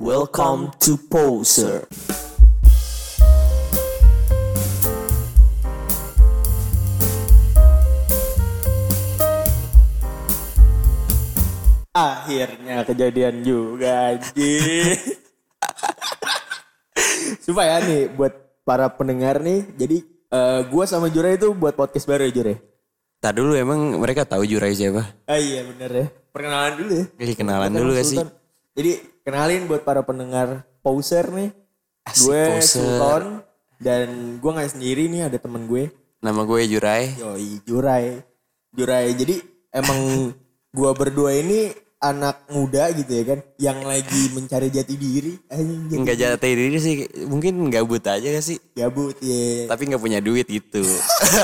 Welcome to Poser. Akhirnya kejadian juga anjing. Supaya nih buat para pendengar nih, jadi eh, gua sama Jure itu buat podcast baru ya Jure. Tak dulu emang mereka tahu Jurai siapa? Ah iya bener ya. Perkenalan dulu ya. Jadi kenalan dulu gak sih? Sultan. Jadi kenalin buat para pendengar poser nih. Asik, gue poser. Sultan dan gue nggak sendiri nih ada temen gue. Nama gue Jurai. Yoi Jurai. Jurai. Jadi emang gue berdua ini anak muda gitu ya kan, yang lagi mencari jati diri. Enggak jatuh diri sih, mungkin gabut aja gak sih? Gabut ya. Tapi nggak punya duit gitu.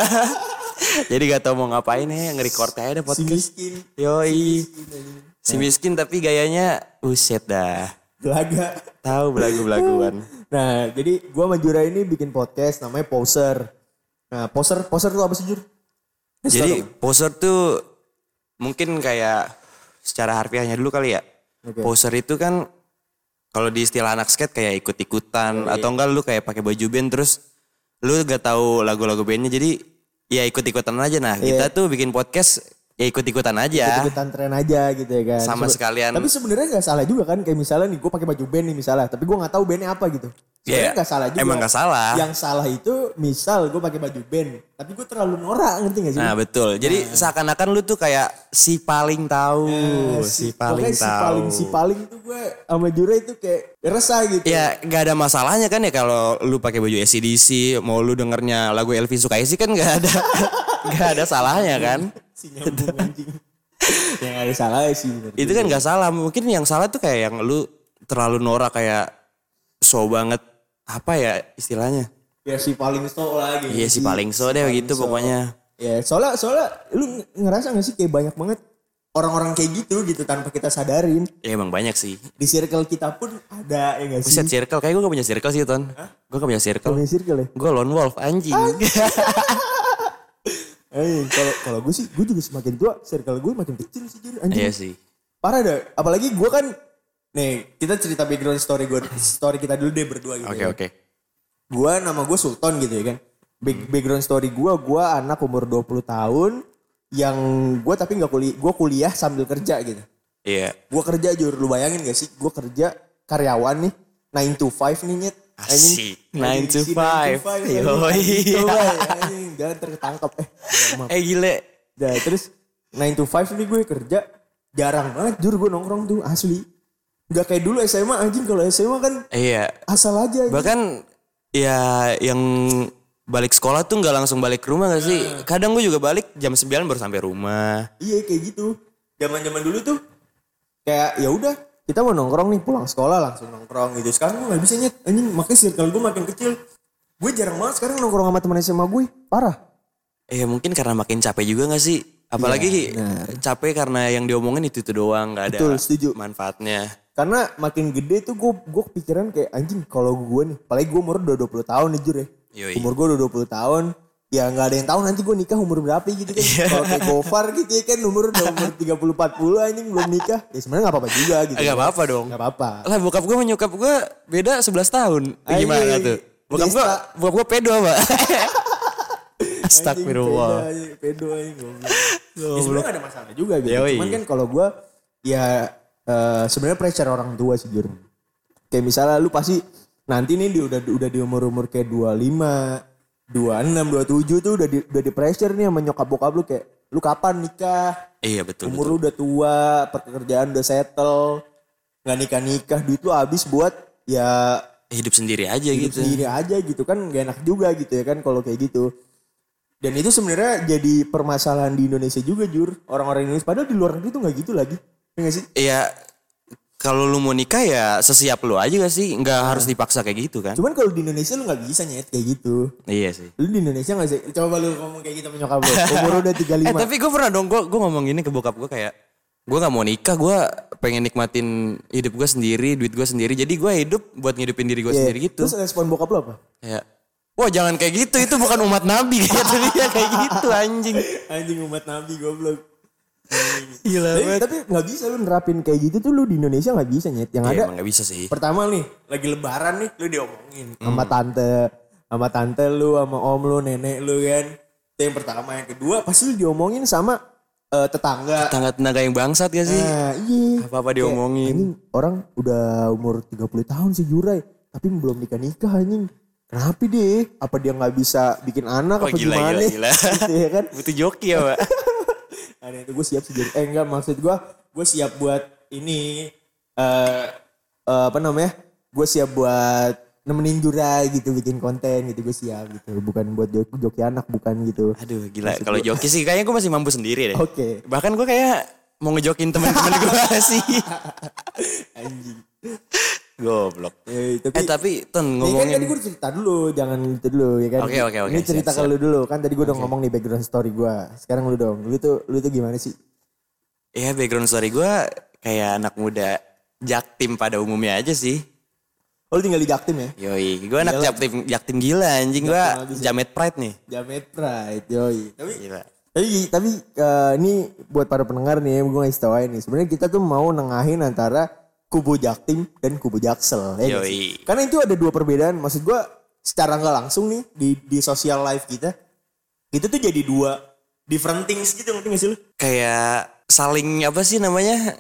Jadi gak tau mau ngapain ya, nge-record aja deh Si podcast. miskin. Yoi. Si miskin tapi gayanya uset dah. Gelaga. Tahu belagu-belaguan. Nah, jadi gue sama Jura ini bikin podcast namanya Poser. Nah, Poser, Poser tuh apa sih Jur? Jadi poser tuh mungkin kayak secara harfiahnya dulu kali ya. Oke. Poser itu kan kalau di istilah anak skate kayak ikut-ikutan atau enggak lu kayak pakai baju band terus lu gak tahu lagu-lagu bandnya jadi ya ikut-ikutan aja nah kita tuh bikin podcast ya ikut-ikutan aja ikutan tren aja gitu ya kan. sama Sebe- sekalian Tapi sebenarnya nggak salah juga kan kayak misalnya nih gue pakai baju band nih misalnya, tapi gue nggak tahu bandnya apa gitu. Iya, nggak salah juga. emang nggak salah. Yang salah itu misal gue pakai baju band, tapi gue terlalu norak ngerti gak sih? nah betul jadi seakan-akan lu tuh kayak si paling tahu Nah, si paling pokoknya si tahu paling si paling tuh gue sama Jura itu kayak resah gitu. Ya nggak ada masalahnya kan ya kalau lu pakai baju ACDC mau lu dengernya lagu Elvin Sukaisi kan nggak ada nggak ada salahnya kan Si nyambung anjing. yang ada salah sih bener. itu kan nggak salah mungkin yang salah tuh kayak yang lu terlalu norak kayak so banget apa ya istilahnya Ya si paling so lah gitu. Iya si paling so deh gitu pokoknya Ya soalnya soalnya lu ngerasa gak sih kayak banyak banget orang-orang kayak gitu gitu tanpa kita sadarin. ya emang banyak sih Di circle kita pun ada ya gak sih? Buset circle kayak gue gak punya circle sih ton gue gak punya circle Punya circle ya? gue lone wolf anjing Eh, kalau kalau gue sih, gue juga semakin tua, circle gue makin kecil sih jadi anjing. iya sih Parah dah. Apalagi gue kan, nih kita cerita background story gue, story kita dulu deh berdua gitu. oke ya. oke Gue nama gue Sultan gitu ya kan. Back- background story gue, gue anak umur 20 tahun, yang gue tapi nggak kuliah, gue kuliah sambil kerja gitu. iya Gue kerja jujur, lu bayangin gak sih? Gue kerja karyawan nih, 9 to 5 nih nyet. Asik, 9 to si 5. anjing. Yoi. Gitu, Bay. Anjing, Jangan terketangkap. Eh, maaf. eh gile Nah, terus 9 to 5 nih gue kerja jarang banget jur gue nongkrong tuh asli. Gak kayak dulu SMA anjing kalau SMA kan iya asal aja. anjing. bahkan ya yang balik sekolah tuh nggak langsung balik ke rumah gak sih kadang gue juga balik jam 9 baru sampai rumah Iya kayak gitu. Zaman-zaman dulu tuh kayak ya udah kita mau nongkrong nih pulang sekolah langsung nongkrong gitu. Sekarang gue gak bisa nyet anjing makanya circle gue makin kecil. Gue jarang banget sekarang nongkrong sama teman SMA gue. Parah. eh mungkin karena makin capek juga gak sih apalagi capek karena yang diomongin itu itu doang nggak ada Betul, setuju. manfaatnya Karena makin gede tuh gue gue kepikiran kayak anjing kalau gue nih, apalagi gue umur udah 20 tahun nih jur ya. Yoi. Umur gue udah 20 tahun, ya nggak ada yang tahu nanti gue nikah umur berapa gitu kan. Iya. Kalau kayak Gofar gitu ya kan umur udah umur 30 40 anjing belum nikah. Ya sebenarnya nggak apa-apa juga gitu. Nggak apa-apa dong Nggak apa-apa. lah bokap gue sama nyokap gue beda 11 tahun Eh, gimana tuh bokap gue bokap gue pedo apa Astagfirullah Pedo anjing goblok. Ya sebenarnya nggak ada masalah juga gitu. Yoi. Cuman kan kalau gue ya eh, sebenarnya pressure orang tua sih jur. Kayak misalnya lu pasti nanti nih di, udah udah di umur-umur kayak 25, 26, 27 tuh udah di, udah di pressure nih sama nyokap bokap lu kayak lu kapan nikah? iya betul Umur betul lu udah tua, pekerjaan udah settle, nggak nikah nikah, duit lu habis buat ya hidup sendiri aja hidup gitu sendiri aja gitu kan gak enak juga gitu ya kan kalau kayak gitu. Dan itu sebenarnya jadi permasalahan di Indonesia juga jur orang-orang Indonesia padahal di luar negeri tuh nggak gitu lagi, ya nggak sih? Iya kalau lu mau nikah ya sesiap lu aja gak sih nggak harus dipaksa kayak gitu kan Cuman kalau di Indonesia lu nggak bisa nyet kayak gitu. iya sih Lu di Indonesia nggak sih? Coba lu ngomong kayak gitu sama nyokap lu. Umur udah 35. Eh tapi gue pernah dong, gue gue ngomong gini ke bokap gue kayak gue nggak mau nikah, gue pengen nikmatin hidup gue sendiri, duit gue sendiri. Jadi gue hidup buat ngidupin diri gue Iya. sendiri gitu. Terus respon bokap lu apa? Kayak, wah jangan kayak gitu, itu bukan umat nabi kata dia kayak gitu anjing. Anjing umat nabi goblok. Gila Tapi, tapi nggak bisa lu nerapin kayak gitu tuh lu di Indonesia nggak bisa nyet. Yang Iya ada emang gak bisa sih. pertama nih lagi lebaran nih lu diomongin sama tante sama tante lu sama om lu nenek lu kan itu yang pertama yang kedua pasti lu diomongin sama eh, tetangga Tangga-tangga yang bangsat gak sih? nah iya Apa-apa diomongin. anjing orang udah umur 30 tahun sih Jurai tapi belum nikah nikah anjing kenapa deh apa dia nggak bisa bikin anak Oh, apa gila, gimana gila, gila. gitu ya kan Butuh joki ya pak. Ada itu gue siap sih eh enggak maksud gue gue siap buat ini eh eh, apa namanya gue siap buat nemenin Jurai gitu bikin konten gitu gue siap gitu bukan buat joki, joki anak bukan gitu Aduh gila. Kalau joki sih kayaknya gue masih mampu sendiri deh. oke Bahkan gue kayak mau ngejokin temen-temen gue sih. anjing Goblok. eh, tapi Eh tapi Ton Ini kan tadi ngomongin. gue cerita dulu, jangan itu dulu ya kan. Oke, oke, oke, Ini cerita siap, ke lu dulu kan tadi gue udah ngomong nih background story gue. Sekarang lu dong, lu tuh lu tuh gimana sih? Ya background story gue kayak anak muda jaktim pada umumnya aja sih. Oh, lu tinggal di Jaktim ya? Yoi, gue anak jaktim, jaktim gila anjing gue jamet pride nih. Jamet Pride, yoi. Tapi Gila. tapi tapi eh, ini buat para pendengar nih, gue ngasih tau aja nih. Sebenarnya kita tuh mau nengahin antara kubu Jaktim dan kubu Jaksel. Ya Yoi. sih? Karena itu ada dua perbedaan. Maksud gue secara nggak langsung nih di di sosial life kita, itu tuh jadi dua different things gitu ngerti gak sih lu? Kayak saling apa sih namanya?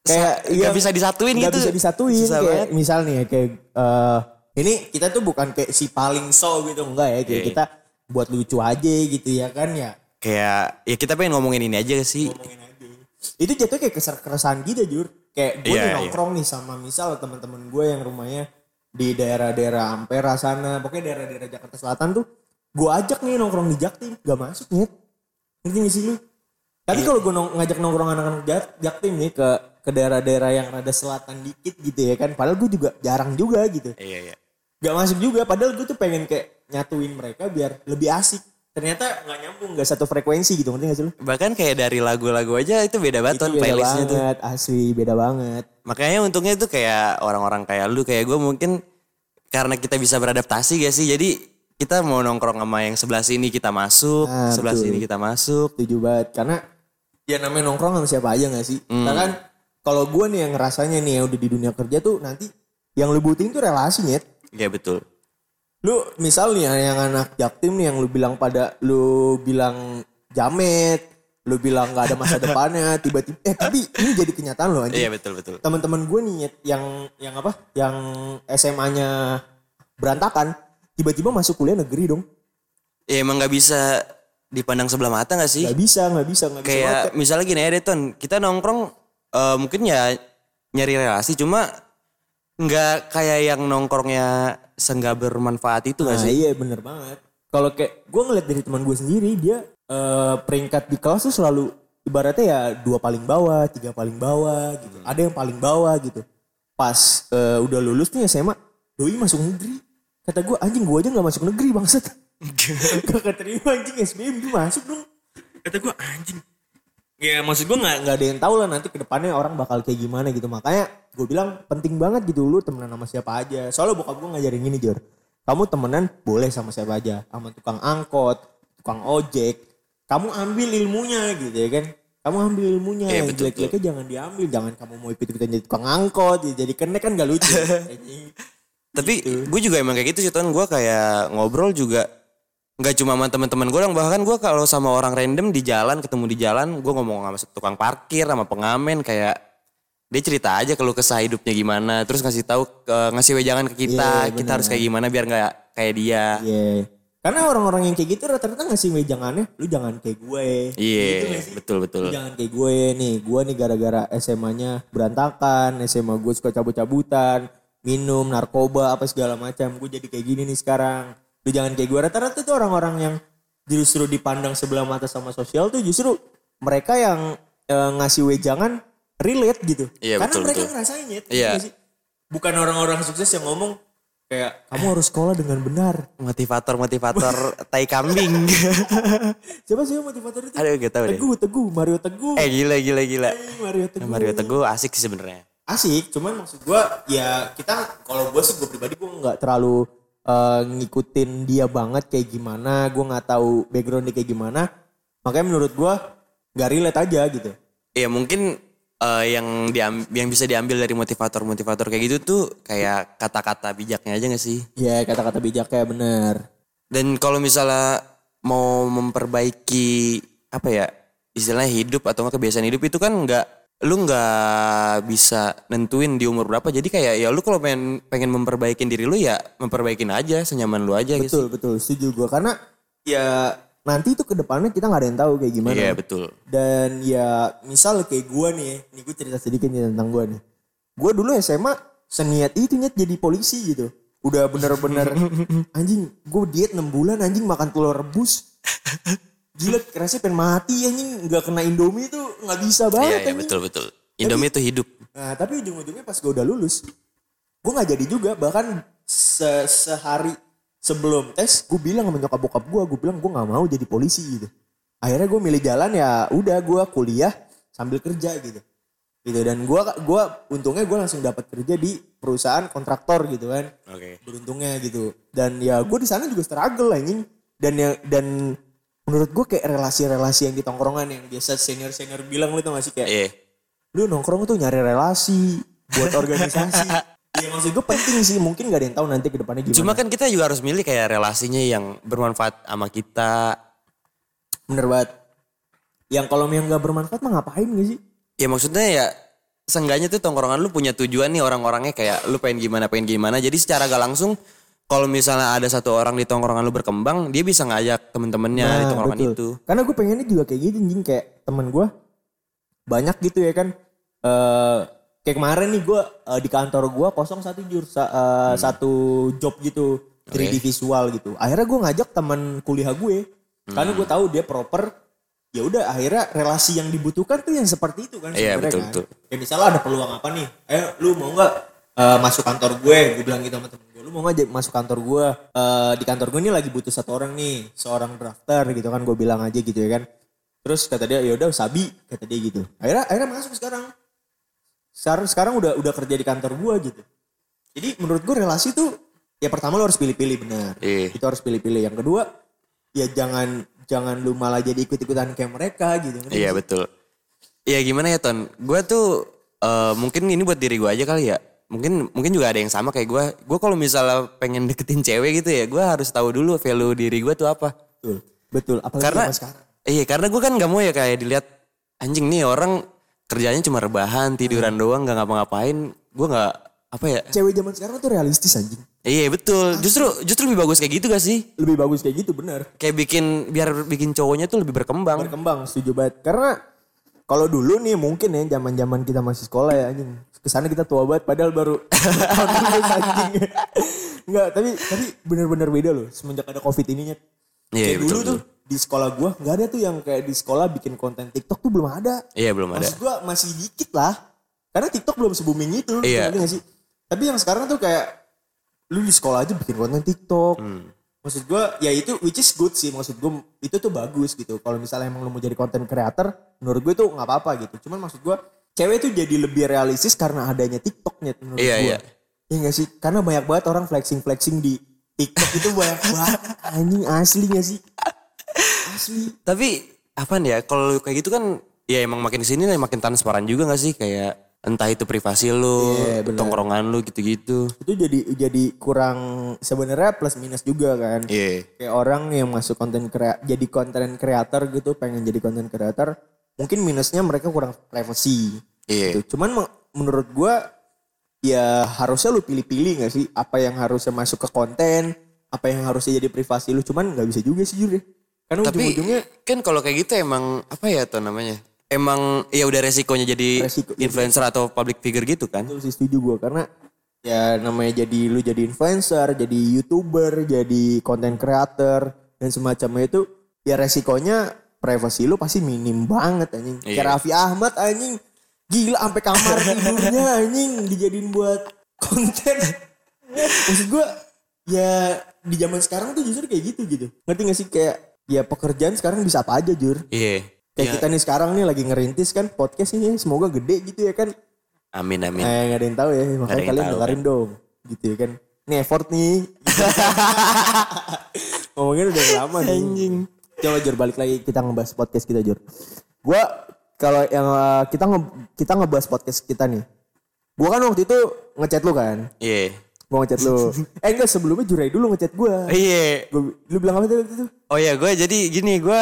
kayak Sa- nggak bisa disatuin nggak gitu. bisa disatuin Susah kayak banget. misal nih ya, kayak eh, ini kita tuh bukan kayak si paling so gitu enggak ya kayak Iya. kita buat lucu aja gitu ya kan ya Kayak ya kita pengen ngomongin ini aja sih. ngomongin itu jatuh kayak keser keresahan gitu jur kayak gue nih iya. nongkrong nih sama misal teman-teman gue yang rumahnya di daerah-daerah Ampera sana pokoknya daerah-daerah Jakarta Selatan tuh gue ajak nih nongkrong di Jaktim gak masuk nyet ngerti gak sih lu tapi Iya. kalau gue nong- ngajak nongkrong anak-anak Jak- Jaktim nih ke ke daerah-daerah yang rada selatan dikit gitu ya kan padahal gue juga jarang juga gitu Iya iya. gak masuk juga padahal gue tuh pengen kayak nyatuin mereka biar lebih asik ternyata nggak nyambung nggak satu frekuensi gitu ngerti gak sih lu Bahkan kayak dari lagu-lagu aja itu beda banget itu beda playlistnya tuh. banget asli beda banget Makanya untungnya itu kayak orang-orang kayak lu kayak gue mungkin karena kita bisa beradaptasi gak sih. Jadi kita mau nongkrong sama yang sebelah sini kita masuk, Ah, sebelah betul. sini kita masuk. setuju banget karena ya namanya nongkrong sama siapa aja gak sih Hmm. Nah kan kalau gue nih yang ngerasanya nih yang udah di dunia kerja tuh nanti yang lu butuhin tuh relasi nyet Iya betul. Lu misalnya yang anak jaktim nih yang lu bilang pada lu bilang jamet lu bilang nggak ada masa depannya tiba-tiba eh tapi ini jadi kenyataan loh anjing Iya betul betul. teman-teman gue nih yang yang apa yang SMA-nya berantakan tiba-tiba masuk kuliah negeri dong Ya emang nggak bisa dipandang sebelah mata gak sih? nggak bisa nggak bisa nggak bisa kayak misalnya gini ya Deton, kita nongkrong eh, mungkin ya nyari relasi cuma nggak kayak yang nongkrongnya senggak bermanfaat itu gak Nah, sih? iya bener banget. Kalau kayak gue ngeliat dari teman gue sendiri dia eh, peringkat di kelas tuh selalu ibaratnya ya dua paling bawah, tiga paling bawah gitu. Ada yang paling bawah gitu. Pas eh, udah lulus nih SMA, doi masuk negeri. Kata gue anjing gue aja nggak masuk negeri bangsat. Gak keterima anjing SBM tuh masuk dong. Kata gue anjing. Ya maksud gue nggak nggak ada yang tahu lah nanti ke depannya orang bakal kayak gimana gitu. Makanya gue bilang penting banget gitu lu temenan sama siapa aja. Soalnya bokap gue ngajarin gini Jor. Kamu temenan boleh sama siapa aja. Sama tukang angkot, tukang ojek. Kamu ambil ilmunya gitu ya kan. Kamu ambil ilmunya. Yang betul, jelek-jeleknya jangan diambil. Jangan kamu mau ikut-ikutan jadi tukang angkot. ya Jadi kenek kan gak lucu. Tapi Gitu. gue juga emang kayak gitu sih Ton, gue kayak ngobrol juga nggak cuma sama teman-teman gue dong bahkan gue kalau sama orang random di jalan ketemu di jalan gue ngomong sama tukang parkir sama pengamen kayak dia cerita aja kalau kesah hidupnya gimana terus ngasih tahu eh, ngasih wejangan ke kita Iya, kita harus kayak gimana biar nggak kayak dia Iya. Karena orang-orang yang kayak gitu rata-rata ngasih wejangannya. Lu jangan kayak gue. Iya, Gitu betul betul. Lu jangan kayak gue nih. Gue nih gara-gara SMA-nya berantakan. SMA gue suka cabut-cabutan. Minum, narkoba, apa segala macam. Gue jadi kayak gini nih sekarang. Lu jangan kayak gue. Rata-rata tuh orang-orang yang justru dipandang sebelah mata sama sosial tuh justru mereka yang eh, ngasih wejangan relate gitu. Iya, Karena betul, mereka betul. ngerasain ya. Iya. sih? Bukan orang-orang sukses yang ngomong kayak kamu harus sekolah dengan benar. Motivator motivator tai kambing. Siapa sih motivator itu? Aduh gak tau deh. Teguh, Teguh, Mario Teguh. Eh gila gila gila. Eh, Mario Teguh. Mario Teguh asik sih sebenarnya. Asik, cuman maksud gua ya kita kalau gua sih gua pribadi gua nggak terlalu eh, ngikutin dia banget kayak gimana, gua nggak tahu backgroundnya kayak gimana. Makanya menurut gua nggak relate aja gitu Ya mungkin eh, yang diam yang bisa diambil dari motivator-motivator kayak gitu tuh kayak kata-kata bijaknya aja gak sih? ya kata-kata bijaknya bener Dan kalau misalnya mau memperbaiki apa ya istilahnya hidup atau nggak kebiasaan hidup itu kan nggak lu nggak bisa nentuin di umur berapa. Jadi kayak ya lu kalau pengen pengen memperbaikin diri lu ya memperbaikin aja senyaman lu aja gitu. betul betul. Setuju gue karena ya. nanti itu ke depannya kita nggak ada yang tahu kayak gimana. Iya betul. dan ya misal kayak gue nih nih gue cerita sedikit nih tentang gue nih. Gue dulu SMA seniat itu nyet jadi polisi gitu. Udah bener-bener anjing gue diet 6 bulan anjing makan telur rebus gila kerasnya pengen mati anjing nggak kena indomie itu nggak bisa Iya banget iya anjing. betul betul. Indomie itu hidup. Nah tapi ujung-ujungnya pas gue udah lulus, gue nggak jadi juga. Bahkan se sehari sebelum tes, gue bilang sama nyokap bokap gue, gue bilang gue nggak mau jadi polisi gitu. Akhirnya gue milih jalan ya, udah gue kuliah sambil kerja gitu. Gitu dan gue gua untungnya gue langsung dapat kerja di perusahaan kontraktor gitu kan. Oke. Beruntungnya gitu. Dan ya gue di sana juga struggle anjing. Dan ya dan menurut gue kayak relasi-relasi yang di tongkrongan yang biasa senior-senior bilang lu tau gak sih kayak Iya. lu nongkrong tuh nyari relasi buat organisasi. Iya maksud gue penting sih mungkin gak ada yang tahu nanti ke depannya gimana. Cuma kan kita juga harus milih kayak relasinya yang bermanfaat sama kita. bener banget. Yang kalau yang gak bermanfaat mah ngapain gak sih? Ya maksudnya ya seenggaknya tuh tongkrongan lu punya tujuan nih orang-orangnya kayak lu pengen gimana pengen gimana. Jadi secara gak langsung kalau misalnya ada satu orang di tongkrongan lu berkembang, dia bisa ngajak temen-temennya di Nah, tongkrongan betul. itu. Karena gue pengennya juga kayak gitu anjing kayak temen gue banyak gitu ya kan. eh kayak kemarin nih gue eh, di kantor gue kosong satu jur sa- eh, satu job gitu 3D visual gitu. Akhirnya gue ngajak teman kuliah gue karena gue tahu dia proper. Ya udah akhirnya relasi yang dibutuhkan tuh yang seperti itu kan Iya, sebenarnya betul, kan. betul. Ya misalnya ada peluang apa nih? Eh lu mau nggak eh, masuk kantor gue? Gue bilang gitu sama temen. Lu mau nggak jadi- masuk kantor gue? Eh, di kantor gue ini lagi butuh satu orang nih, seorang drafter gitu kan. Gue bilang aja gitu ya kan. Terus kata dia ya udah Sabi kata dia gitu. Akhirnya akhirnya masuk sekarang. Sekarang sekarang udah udah kerja di kantor gue gitu. Jadi menurut gue relasi tuh ya pertama lo harus pilih-pilih benar. Iya. Itu harus pilih-pilih. Yang kedua ya jangan jangan lu malah jadi ikut-ikutan kayak mereka gitu. Iya betul. Iya gimana ya Ton? Gue tuh eh, mungkin ini buat diri gue aja kali ya. Mungkin mungkin juga ada yang sama kayak gue. Gue kalau misalnya pengen deketin cewek gitu ya, gue harus tahu dulu value diri gue tuh apa. Betul. Betul. Apalagi Karena zaman sekarang. iya karena gue kan nggak mau ya kayak dilihat anjing nih orang kerjanya cuma rebahan tiduran Hmm. doang nggak ngapa-ngapain. Gue nggak apa ya? Cewek zaman sekarang tuh realistis anjing. Iya betul. Justru justru lebih bagus kayak gitu gak sih? Lebih bagus kayak gitu bener. Kayak bikin biar bikin cowoknya tuh lebih berkembang. Berkembang setuju banget. Karena kalau dulu nih mungkin ya zaman-zaman kita masih sekolah ya anjing. Ke sana kita tua banget padahal baru. Enggak, tapi tapi bener-bener beda loh semenjak ada covid ininya. Iya, kayak betul, dulu betul. tuh di sekolah gua nggak ada tuh yang kayak di sekolah bikin konten TikTok tuh belum ada. Iya belum ada. Maksud gua masih dikit lah. Karena TikTok belum se-booming itu. Iya. nggak sih? Tapi yang sekarang tuh kayak lu di sekolah aja bikin konten TikTok. Hmm. Maksud gua ya itu which is good sih. Maksud gua itu tuh bagus gitu. Kalau misalnya emang lu mau jadi konten creator, menurut gue itu nggak apa-apa gitu. Cuman maksud gua cewek tuh jadi lebih realistis karena adanya TikToknya menurut Iya, gua. iya. Iya gak sih? Karena banyak banget orang flexing-flexing di TikTok itu banyak banget. Anjing asli gak sih? Asli. Tapi apaan ya kalau kayak gitu kan ya emang makin ke sini makin transparan juga gak sih kayak entah itu privasi lu, Iya, benar. tongkrongan lu gitu-gitu. Itu jadi jadi kurang sebenarnya plus minus juga kan. Iya. kayak orang yang masuk konten krea jadi konten creator gitu pengen jadi konten creator mungkin minusnya mereka kurang privacy Iya. gitu. cuman me- menurut gua ya harusnya lu pilih-pilih gak sih apa yang harusnya masuk ke konten apa yang harusnya jadi privasi lu cuman nggak bisa juga sih jujur ya karena Tapi ujung-ujungnya kan kalau kayak gitu emang apa ya tuh namanya? Emang ya udah resikonya jadi Resiko- influencer atau public figure gitu kan? itu sih setuju gua karena ya namanya jadi lu jadi influencer jadi youtuber jadi konten creator dan semacamnya itu ya resikonya privasi lu pasti minim banget anjing kayak Iya. Raffi Ahmad anjing gila sampai kamar tidurnya anjing dijadiin buat konten maksud gua ya di zaman sekarang tuh justru kayak gitu gitu ngerti gak sih kayak ya pekerjaan sekarang bisa apa aja jur Iya. kayak Ya, kita nih sekarang nih lagi ngerintis kan podcast ini semoga gede gitu ya kan Amin amin. Eh gak ada yang tahu ya, makanya kalian tahu, dengerin dong. Gitu ya kan. Ini effort nih. Ngomongin udah lama nih. Anjing. Coba Jur balik lagi kita ngebahas podcast kita Jur. Gua kalau yang uh, kita nge, kita ngebahas podcast kita nih. Gua kan waktu itu ngechat lu kan. Iya. Gua ngechat lu. eh enggak sebelumnya Jurai dulu ngechat gua. Iya. Gua, lu bilang apa tadi itu? Oh iya, gue jadi gini, gue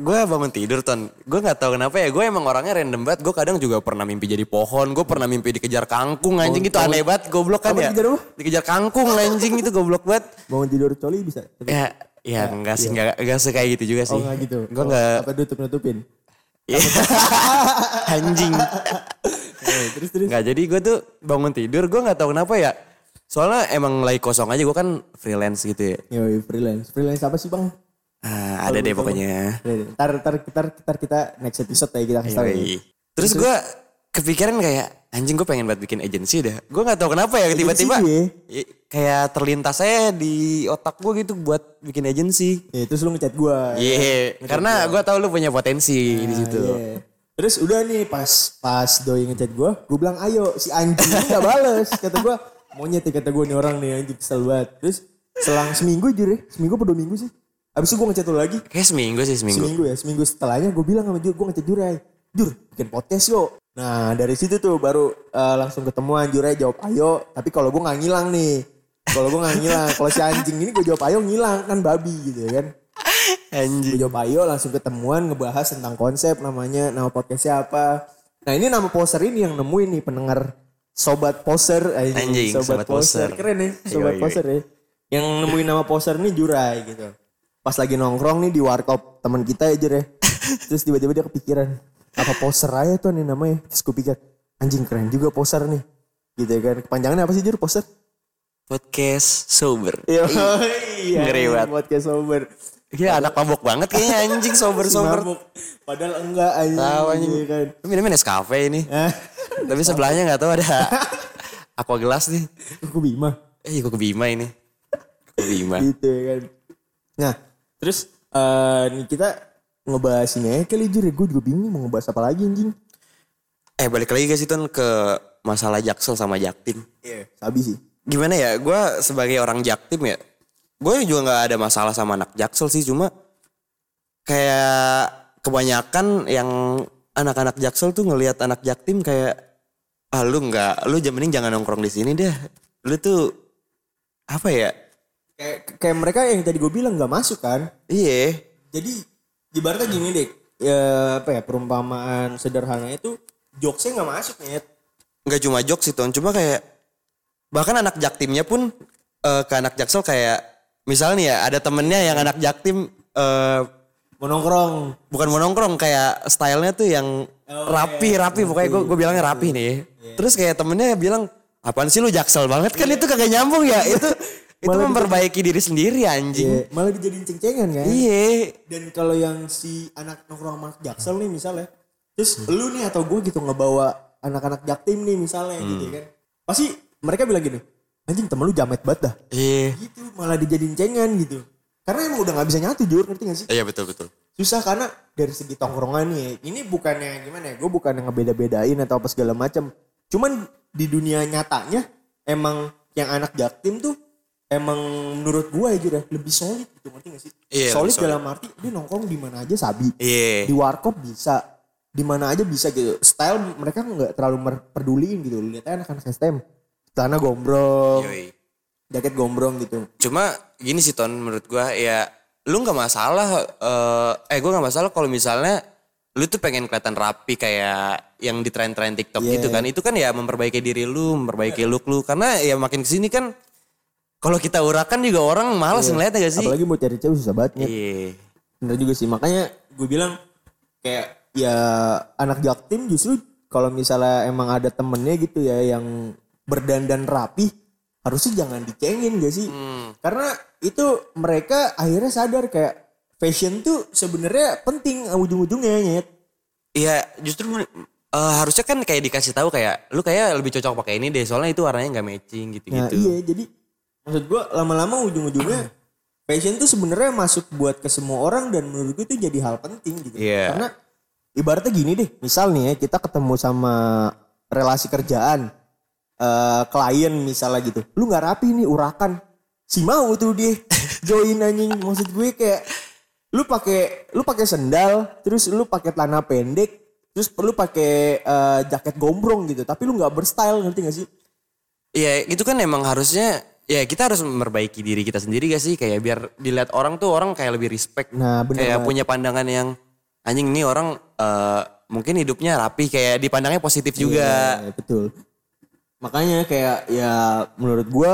gue bangun tidur ton. Gue nggak tahu kenapa ya. Gue emang orangnya random banget. Gue kadang juga pernah mimpi jadi pohon. Gue pernah mimpi dikejar kangkung anjing itu aneh banget. Goblok kan ya. dikejar? Dikejar kangkung anjing itu goblok banget. Bangun tidur coli bisa. Ya, ya enggak sih, enggak enggak sekayak gitu juga sih. Oh enggak gitu. Gue Oh, enggak Apa tutup nutupin? Iya. anjing. Eh, terus terus. Enggak, jadi gue tuh bangun tidur, gue nggak tahu kenapa ya. Soalnya emang lagi kosong aja, gue kan freelance gitu ya. Yoi, freelance. Freelance apa sih bang? Ah, ada deh pokoknya. Ntar, ntar, ntar, ntar kita next episode ya kita kasih tahu. ya. Terus gue kepikiran kayak anjing gue pengen buat bikin agensi dah. Gue nggak tahu kenapa ya tiba-tiba ya? kayak terlintas saya di otak gue gitu buat bikin agensi. Ya, terus lu ngechat gua. Iya, karena gue tahu lu punya potensi di situ. Iya. Terus udah nih pas pas doi ngechat gua, gua bilang ayo si anjing ini gak bales. Kata gua monyet ya kata gua nih orang nih anjing kesel banget. Terus selang seminggu jujur ya, seminggu apa dua minggu sih? Abis itu gua ngechat lu lagi. Kayak seminggu sih seminggu. Seminggu ya, seminggu setelahnya gua bilang sama Jur, gua ngechat Jurai. Jur, bikin podcast yuk. Nah dari situ tuh baru eh, langsung ketemuan Jurai jawab ayo. Tapi kalau gua nggak ngilang nih. Kalau gua nggak ngilang, kalau si anjing ini gua jawab ayo ngilang kan babi gitu ya kan. Anjing. Gue coba ayo langsung ketemuan ngebahas tentang konsep namanya nama podcastnya apa. Nah ini nama poster ini yang nemuin nih pendengar sobat poster Anjing, Sobat Poser. keren nih sobat Yoi, yoi. poster ya. Yang nemuin nama poster nih Jurai gitu. Pas lagi nongkrong nih di warkop teman kita ya Jur ya. Terus tiba-tiba dia kepikiran apa poster aja tuh nih namanya. Terus gue pikir anjing keren juga poster nih. Gitu ya kan. Kepanjangannya apa sih Jur poster? Podcast sober. Iya. Iya. Ngeri banget. Podcast sober. Iya anak mabok banget kayaknya anjing sober Si sober. mabuk. Padahal enggak anjing. Tahu anjing. Iya kan. Minumnya Nescafe ini. Tapi sebelahnya nggak tahu ada aqua gelas nih. aku Bima. Eh, ke Bima ini. Ke Bima. Gitu ya kan. Nah, terus eh nih kita ngebahas ini aja kali jujur ya. Gue juga bingung mau ngebahas apa lagi anjing. Eh, balik lagi guys itu ke masalah Jaksel sama Jaktim. Iya. Sabi sih. Gimana ya? Gue sebagai orang Jaktim ya, gue juga nggak ada masalah sama anak Jaksel sih. Cuma kayak kebanyakan yang anak-anak Jaksel tuh ngelihat anak Jaktim kayak ah lu nggak, lu mending jangan nongkrong di sini deh. Lu tuh apa ya? Kayak kayak mereka yang tadi gue bilang nggak masuk kan. Iya. Jadi ibaratnya gini deh. Ya apa ya perumpamaan sederhana itu jokesnya nggak masuk nih. nggak cuma jokes Ton, cuma kayak bahkan anak jaktimnya pun eh, ke anak jaksel kayak misalnya ya ada temennya yang anak jaktim eh, Mau nongkrong. bukan mau nongkrong kayak stylenya tuh yang rapi rapi. Pokoknya gue gue bilangnya rapi nih. Terus kayak temennya bilang apaan sih lu jaksel banget? Kan itu kagak nyambung ya. Itu itu Malah memperbaiki diri sendiri anjing Iya, malah dijadiin ceng-cengan kan. iya Dan kalau yang si anak nongkrong sama anak jaksel nih misalnya, terus lu nih atau gue gitu ngebawa anak-anak jaktim nih misalnya gitu kan, pasti mereka bilang gini, anjing temen lu jamet banget dah. iya Gitu, malah dijadiin cengan gitu. Karena emang udah nggak bisa nyatu jujur ngerti gak sih? iya betul betul Susah karena dari segi tongkrongan nih, ini bukannya gimana ya, gue bukan yang ngebeda-bedain atau apa segala macam. Cuman di dunia nyatanya emang yang anak jaktim tuh emang menurut gue ya Jur, ya, lebih solid gitu ngerti gak sih? Iya, solid solid. dalam arti dia nongkrong di mana aja sabi. iya Di warkop bisa, di mana aja bisa gitu. Style mereka nggak terlalu peduliin gitu. Lihat aja anak-anak STM. Celana gombrong, Yoi. jaket gombrong gitu. Cuma gini sih Ton menurut gua ya lu nggak masalah eh eh gua nggak masalah kalau misalnya lu tuh pengen kelihatan rapi kayak yang di tren-tren TikTok Yeah. gitu kan. Itu kan ya memperbaiki diri lu, memperbaiki look lu karena ya makin ke sini kan kalau kita urakan juga orang malas ngeliatnya gak sih? Apalagi mau cari cewek susah banget. Iya. Bener juga sih. Makanya gue bilang kayak ya anak jaktim justru kalau misalnya emang ada temennya gitu ya yang berdandan rapi harusnya jangan dicengin gak sih? Hmm. Karena itu mereka akhirnya sadar kayak fashion tuh sebenarnya penting ujung-ujungnya nyet. Iya, justru eh, harusnya kan kayak dikasih tahu kayak lu kayak lebih cocok pakai ini deh soalnya itu warnanya nggak matching Nah gitu-gitu. iya jadi maksud gua lama-lama ujung-ujungnya fashion tuh sebenarnya masuk buat ke semua orang dan menurut gue itu jadi hal penting gitu. Iya. Karena ibaratnya gini deh, misal nih ya kita ketemu sama relasi kerjaan eh klien misalnya gitu. Lu nggak rapi nih urakan. Si mau tuh dia join anjing maksud gue kayak lu pakai lu pakai sendal, terus lu pakai celana pendek, terus perlu pakai eh, jaket gombrong gitu, tapi lu nggak berstyle ngerti gak sih? Iya itu kan emang harusnya ya kita harus memperbaiki diri kita sendiri gak sih kayak biar dilihat orang tuh orang kayak lebih respect Nah, bener kayak banget. punya pandangan yang anjing ini orang eh, mungkin hidupnya rapi kayak dipandangnya positif juga Iya, betul. Makanya kayak ya menurut gua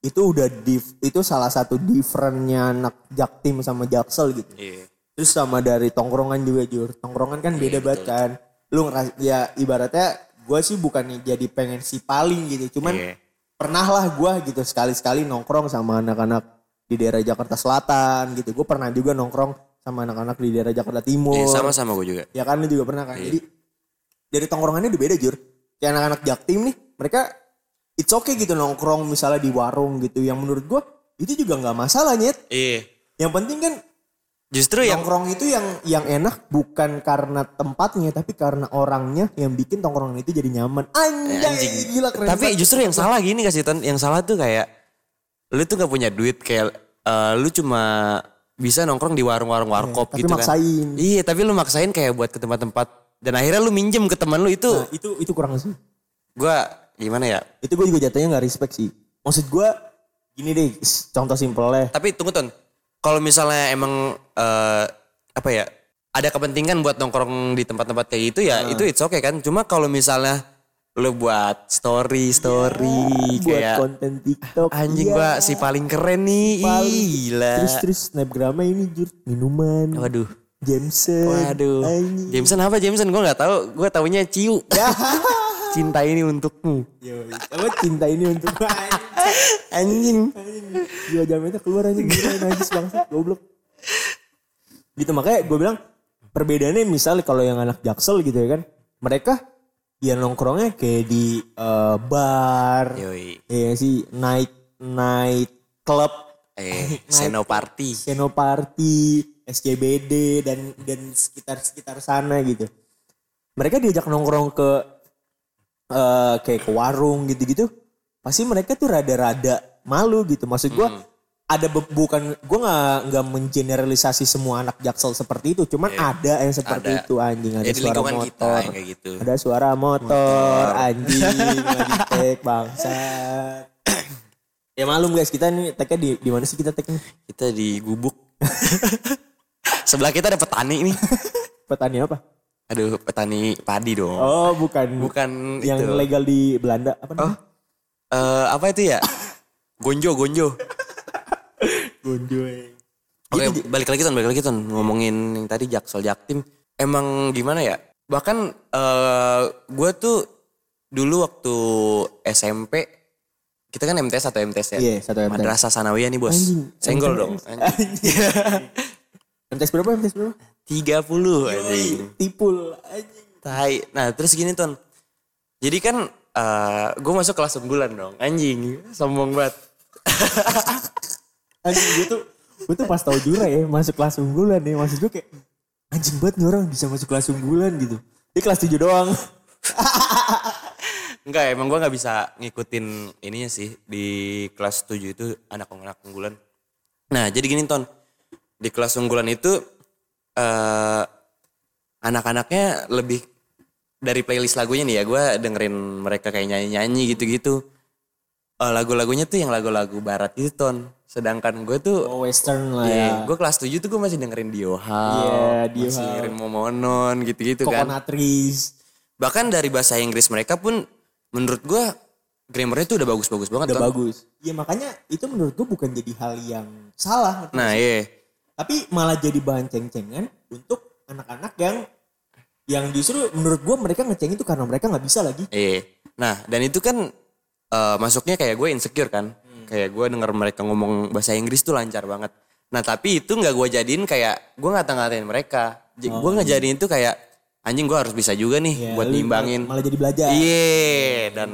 itu udah dif- itu salah satu differentnya anak jaktim sama jaksel gitu. Iya. Terus sama dari tongkrongan juga jur. Tongkrongan kan beda banget kan. Lu ngeras ya ibaratnya gua sih bukannya jadi pengen si paling gitu. Cuman Iya. Pernah lah gua gitu sekali-sekali nongkrong sama anak-anak di daerah Jakarta Selatan gitu. Gue pernah juga nongkrong sama anak-anak di daerah Jakarta Timur. Iya, sama-sama gue juga Ya kan lu juga pernah kan. Jadi dari tongkrongannya udah beda jur. Kayak anak-anak jaktim nih, mereka it's okay gitu nongkrong misalnya di warung gitu. Yang menurut gua itu juga nggak masalah nyet. iya Yang penting kan justru yang nongkrong itu yang yang enak bukan karena tempatnya tapi karena orangnya yang bikin tongkrongan itu jadi nyaman. Anjay, Anjing. gila keren. Tapi banget. justru yang salah gini gak sih Ton? Yang salah tuh kayak lu tuh gak punya duit kayak eh, lu cuma bisa nongkrong di warung-warung warkop tapi gitu maksain. kan. Iya, tapi lu maksain kayak buat ke tempat-tempat dan akhirnya lu minjem ke teman lu itu Nah, itu itu kurang sih. gua gimana ya? Itu gue juga jatuhnya nggak respect sih. Maksud gua gini deh, contoh simpelnya. Tapi tunggu Ton. Kalau misalnya emang eh, apa ya? Ada kepentingan buat nongkrong di tempat-tempat kayak gitu ya, Nah. itu it's okay kan. Cuma kalau misalnya lu buat story story buat kayak konten TikTok. anjing iya. gua si paling keren nih. Paling. Gila. Terus terus snapgramnya ini jur minuman. Waduh. Jameson. Waduh. Anjing. Jameson apa Jameson? Gue nggak tahu. Gue taunya Ciu. Ya. Cinta ini untukmu. Apa cinta ini untuk Anjing. Dua jam itu keluar anjing gila najis banget goblok. Gitu makanya gue bilang perbedaannya misalnya kalau yang anak jaksel gitu ya kan. Mereka ya nongkrongnya kayak di eh, bar. Yoi. Ya sih night night club, Eh, Senoparty. Senoparty, SCBD dan dan sekitar-sekitar sana gitu. Mereka diajak nongkrong ke eh kayak ke warung gitu-gitu. Pasti mereka tuh rada-rada malu gitu. Maksud gua Hmm. ada bukan gua nggak nggak mengeneralisasi semua anak jaksel seperti itu, cuman ada yang seperti. Ada. itu anjing ada Ya, suara kita motor. yang kayak gitu. Ada suara motor, anjing lagi tag bangsat. ya malum guys, kita nih tagnya di di mana sih kita tag nih? Kita di gubuk. Sebelah kita ada petani nih. Petani apa? Aduh, petani padi dong. Oh, bukan. Bukan yang itu. legal di Belanda apa namanya? Eh, apa itu ya? Gonjo, gonjo. Gonjo. eh. Oke, balik lagi ton, balik lagi ton ngomongin yang tadi Jaksel Jaktim. Emang gimana ya? Bahkan eh gue tuh dulu waktu SMP kita kan MTS atau MTS ya? Iya, satu MTS. Madrasah Sanawiyah nih bos. Anjing, Senggol dong. Anjing. MTS berapa? MTS berapa? 30 anjing. Tipul anjing. Tai. Nah terus gini ton. Jadi kan gue masuk kelas unggulan dong. Anjing. Sombong banget. Anjing gue tuh gue tuh pas tau Jura ya masuk kelas unggulan nih maksud gue kayak anjing banget nih orang bisa masuk kelas unggulan gitu. Dia kelas 7 doang. Enggak emang gue gak bisa ngikutin ininya sih. Di kelas 7 itu anak-anak unggulan. Nah jadi gini ton. Di kelas unggulan itu eh anak-anaknya lebih dari playlist lagunya nih ya. Gue dengerin mereka kayak nyanyi-nyanyi gitu-gitu. Eh, lagu-lagunya tuh yang lagu-lagu barat itu ton. Sedangkan gue tuh Oh western lah Iya, ya. gue kelas 7 tuh gue masih dengerin Diohal, Iya, Dio masih Hall. dengerin Momonon gitu-gitu kan. Coconut trees. Bahkan dari bahasa Inggris mereka pun menurut gue grammarnya tuh udah bagus-bagus banget Udah kan. bagus. Iya makanya itu menurut gue bukan jadi hal yang salah. Nah iya, Tapi malah jadi bahan ceng-cengan untuk anak-anak yang yang justru menurut gue mereka ngeceng itu karena mereka nggak bisa lagi. iya. Nah dan itu kan eh, masuknya kayak gue insecure kan. Kayak gue denger mereka ngomong bahasa Inggris tuh lancar banget. Nah tapi itu nggak gue jadiin kayak, gue ngata-ngatain mereka. J- gue ngejadiin itu kayak, anjing gue harus bisa juga nih Ya, buat nimbangin. Malah jadi belajar. Iya, dan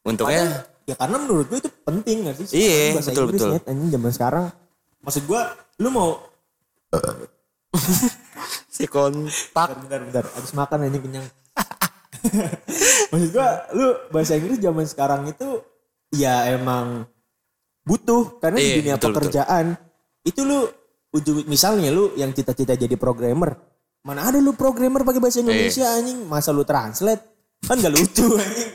untungnya Ya karena menurut gue itu penting gak sih? Iya, betul, Inggris, betul. Net, anjing zaman sekarang. Maksud gue, lu mau si kontak. bentar bentar habis makan anjing kenyang. Maksud gue, lu bahasa Inggris zaman sekarang itu ya emang butuh karena di Iya, dunia betul, betul. pekerjaan itu lu ujung misalnya lu yang cita-cita jadi programmer mana ada lu programmer pakai bahasa Indonesia anjing masa lu translate kan gak lucu anjing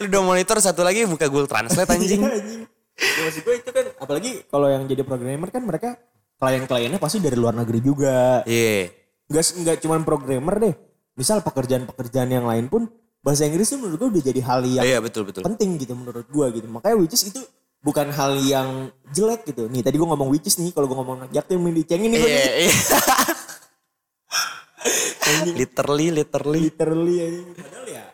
Lu udah monitor satu lagi buka Google Translate anjing. Iya, anjing. Ya, maksud gue itu kan apalagi kalau yang jadi programmer kan mereka klien-kliennya pasti dari luar negeri juga. Iya. Enggak enggak cuma programmer deh. Misal pekerjaan-pekerjaan yang lain pun bahasa Inggris tuh menurut gue udah jadi hal yang Iya betul betul. penting gitu menurut gue gitu. Makanya which is itu bukan hal yang jelek gitu. Nih tadi gue ngomong which is nih kalau gue ngomong anak jaktim yang dicengin nih Iya, nih. iya. literally, literally. literally aja. Padahal ya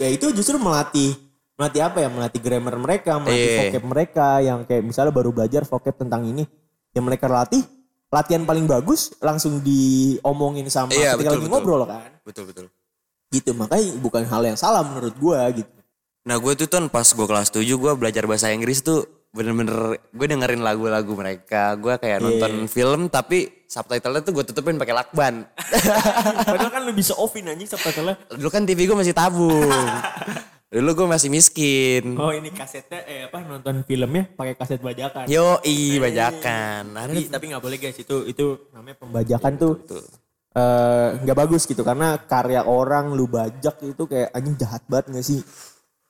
ya itu justru melatih melatih apa ya melatih grammar mereka melatih Iya. vocab mereka yang kayak misalnya baru belajar vocab tentang ini yang mereka latih latihan paling bagus langsung diomongin sama Iya, ketika betul, lagi betul. ngobrol kan Betul betul. gitu makanya bukan hal yang salah menurut gua gitu Nah gue tuh ton pas gue kelas 7 gue belajar bahasa Inggris tuh bener-bener gue dengerin lagu-lagu mereka. Gue kayak nonton film tapi subtitlenya tuh gue tutupin pakai lakban. padahal kan lu bisa offin anjing subtitlenya Dulu kan TV gue masih tabung. Dulu gue masih miskin. oh ini kasetnya eh apa nonton filmnya pakai kaset bajakan Yo i bajakan. Ada tapi tapi nggak boleh guys itu itu namanya pembajakan tuh tuh. eh, nggak bagus gitu karena karya orang lu bajak itu kayak anjing jahat banget gak sih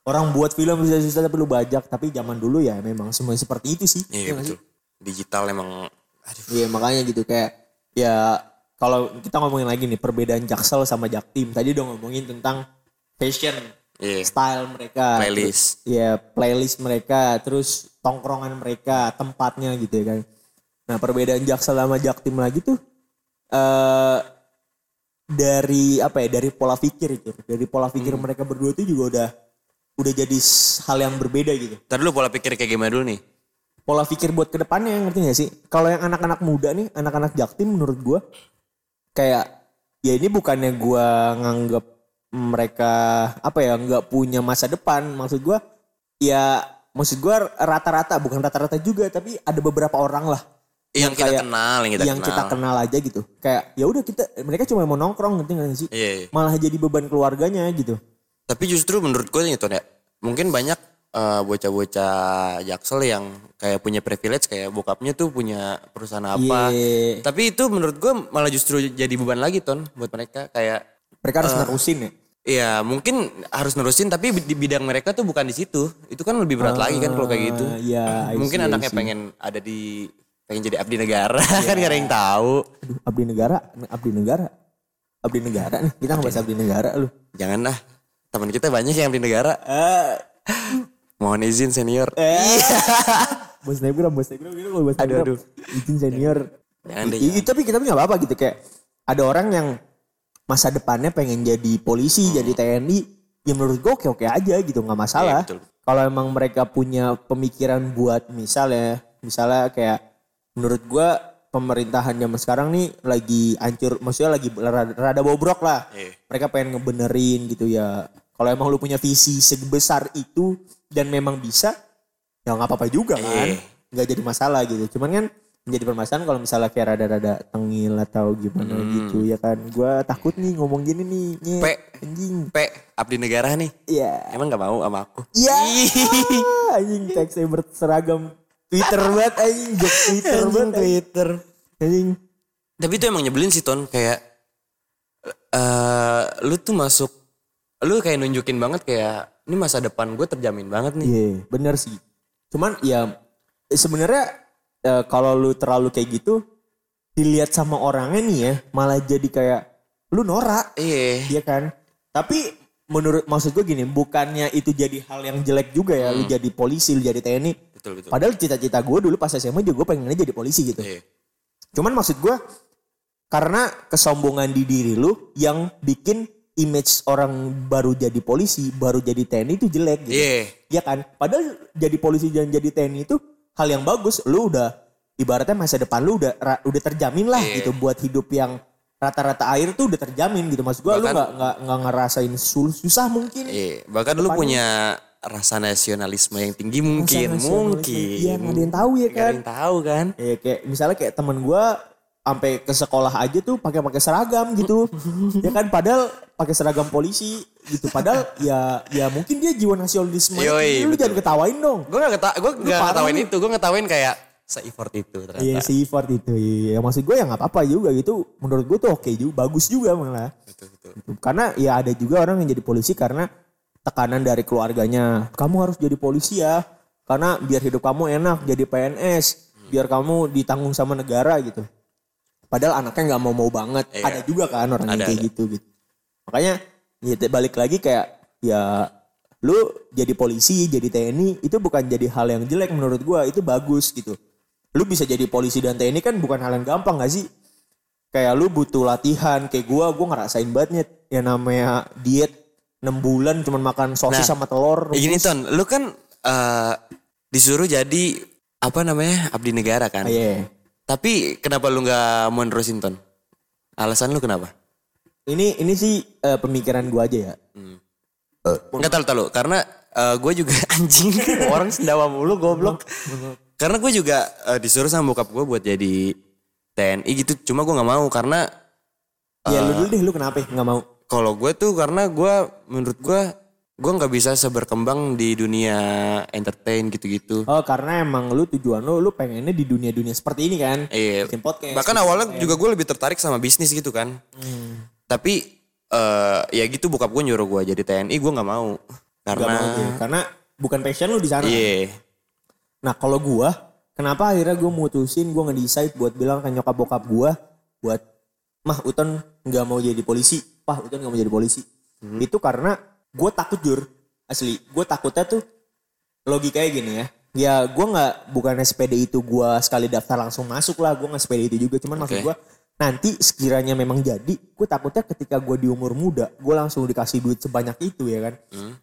orang buat film susah-susah tapi lu bajak tapi zaman dulu ya memang semua seperti itu sih Iya sih? betul. Digital emang. Aduh. iya makanya gitu kayak ya kalau kita ngomongin lagi nih perbedaan jaksel sama jaktim tadi udah ngomongin tentang fashion Iya. style mereka Playlist. ya playlist mereka terus tongkrongan mereka tempatnya gitu ya kan nah perbedaan jaksel sama jaktim lagi tuh eh dari apa ya dari pola pikir itu dari pola pikir Hmm. mereka berdua itu juga udah udah jadi hal yang berbeda gitu Ntar dulu pola pikir kayak gimana dulu nih? pola pikir buat ke depannya ngerti gak sih kalau yang anak-anak muda nih anak-anak jaktim menurut gua kayak ya ini bukannya gua nganggap mereka apa ya nggak punya masa depan maksud gua ya maksud gua rata-rata bukan rata-rata juga tapi ada beberapa orang lah Yang kita kayak- kenal, yang kita yang kenal. kita kenal aja gitu kayak ya udah kita mereka cuma mau nongkrong ngerti gak sih Iya, iya. malah jadi beban keluarganya gitu Tapi justru menurut gue nih Ton ya, mungkin banyak eh, bocah-bocah jaksel yang kayak punya privilege kayak bokapnya tuh punya perusahaan apa. Iya. Tapi itu menurut gue malah justru jadi beban lagi Ton buat mereka kayak mereka harus nerusin ya Iya mungkin harus nerusin tapi di bidang mereka tuh bukan di situ. Itu kan lebih berat lagi kan kalau kayak gitu. Ah, iya, mungkin see, anaknya pengen ada di pengen jadi abdi negara kan gak ada yang tahu. Aduh, abdi negara abdi negara abdi negara nih kita ngebahas abdi negara lu Jangan lah. Teman kita banyak yang abdi negara. eh Mohon izin senior. Eh. bos snapgram, bos snapgram gitu kalau bos Aduh, snapgram. aduh. Izin senior. Jangan deh, tapi kita nggak apa-apa gitu kayak ada orang yang masa depannya pengen jadi polisi, jadi TNI, ya menurut gue oke-oke aja gitu nggak masalah. Iya, betul. Kalau emang mereka punya pemikiran buat misalnya, misalnya kayak menurut gue pemerintahan zaman sekarang nih lagi hancur, maksudnya lagi rada, rada bobrok lah. Iya. Mereka pengen ngebenerin gitu ya. Kalau emang lu punya visi sebesar itu dan memang bisa, ya nggak apa-apa juga kan. Iya. Nggak jadi masalah gitu. Cuman kan menjadi permasalahan kalau misalnya kayak rada-rada tengil atau gimana gitu ya kan. Gua takut nih ngomong gini nih. Nyet. Pe. Anjing. P abdi negara nih. Iya. Emang gak mau sama aku? Iya. anjing teks saya berseragam Twitter banget anjing jok Twitter banget Twitter. Anjing. Tapi itu emang nyebelin sih Ton kayak eh lu tuh masuk lu kayak nunjukin banget kayak ini masa depan gue terjamin banget nih. Iya, bener sih. Cuman ya sebenarnya eh, kalau lu terlalu kayak gitu dilihat sama orangnya nih ya malah jadi kayak lu norak, Iya. iya kan? Tapi menurut maksud gue gini, bukannya itu jadi hal yang jelek juga ya, lu jadi polisi, lu jadi TNI. Betul betul. Padahal cita-cita gue dulu pas SMA juga gue pengennya jadi polisi gitu. Iya. Cuman maksud gue karena kesombongan di diri lu yang bikin image orang baru jadi polisi, baru jadi TNI itu jelek gitu. Iya. Iya kan? Padahal jadi polisi dan jadi TNI itu hal yang bagus. Lu udah ibaratnya masa depan lu udah ra- udah terjamin lah Iya. gitu buat hidup yang rata-rata air tuh udah terjamin gitu. Maksud gua lu nggak nggak nggak ngerasain sul- susah mungkin. Iya. Bahkan lu punya rasa nasionalisme yang tinggi mungkin, nasionalisme. mungkin. Iya, nggak ada yang tahu ya Nggak ada kan? yang tahu kan? Ya kayak misalnya kayak temen gua sampai ke sekolah aja tuh pakai pakai seragam gitu. ya kan padahal pakai seragam polisi gitu. Padahal ya ya mungkin dia jiwa nasionalisme. Yoi, lu betul. jangan ketawain dong. Gue gak, keta gue gak ngetawain lu. itu, gue ngetawain kayak Se-effort itu ternyata. Iya effort itu. Iya maksud gue ya nggak apa-apa juga gitu. Menurut gue tuh oke juga, bagus juga malah. Betul, betul. Gitu. Karena ya ada juga orang yang jadi polisi karena tekanan dari keluarganya. Kamu harus jadi polisi ya. Karena biar hidup kamu enak jadi PNS. Biar kamu ditanggung sama negara gitu. Padahal anaknya nggak mau-mau banget. Iya. Ada juga kan orang yang Ada, kayak ada. gitu gitu. Makanya ya balik lagi kayak ya lu jadi polisi, jadi TNI itu bukan jadi hal yang jelek menurut gua, itu bagus gitu. Lu bisa jadi polisi dan TNI kan bukan hal yang gampang gak sih? Kayak lu butuh latihan, kayak gua gua ngerasain banget yang namanya diet 6 bulan cuman makan sosis Nah, sama telur. Gini rebus. Ton, lu kan eh, disuruh jadi apa namanya abdi negara kan? Ah, Iya. Tapi kenapa lu nggak mau nerusin Ton? Alasan lu kenapa? Ini ini sih eh, pemikiran gua aja ya. Enggak tahu tahu karena gue juga anjing orang sendawa mulu goblok. karena gue juga eh, disuruh sama bokap gue buat jadi TNI gitu. Cuma gue nggak mau karena Ya Ah. lu dulu deh lu kenapa nggak mau? kalau gue tuh karena gue menurut gue gue nggak bisa seberkembang di dunia entertain gitu-gitu. Oh karena emang lu tujuan lu lu pengennya di dunia-dunia seperti ini kan? Iya. Bikin podcast. Bahkan awalnya juga gue lebih tertarik sama bisnis gitu kan. Hmm. Tapi eh ya gitu bokap gue nyuruh gue jadi TNI gue nggak mau karena mau tuh, karena bukan passion lu di sana. iya Nah kalau gua, kenapa akhirnya gua mutusin gua nge-decide buat bilang ke nyokap bokap gua buat mah Uton nggak mau jadi polisi, pah Uton nggak mau jadi polisi. Itu karena gua takut jur asli. Gua takutnya tuh logikanya gini ya. Ya gua nggak bukan SPD itu gua sekali daftar langsung masuk lah. Gua nggak SPD itu juga. Cuman maksud Oke. gua nanti sekiranya memang jadi, gue takutnya ketika gue di umur muda, gue langsung dikasih duit sebanyak itu ya kan.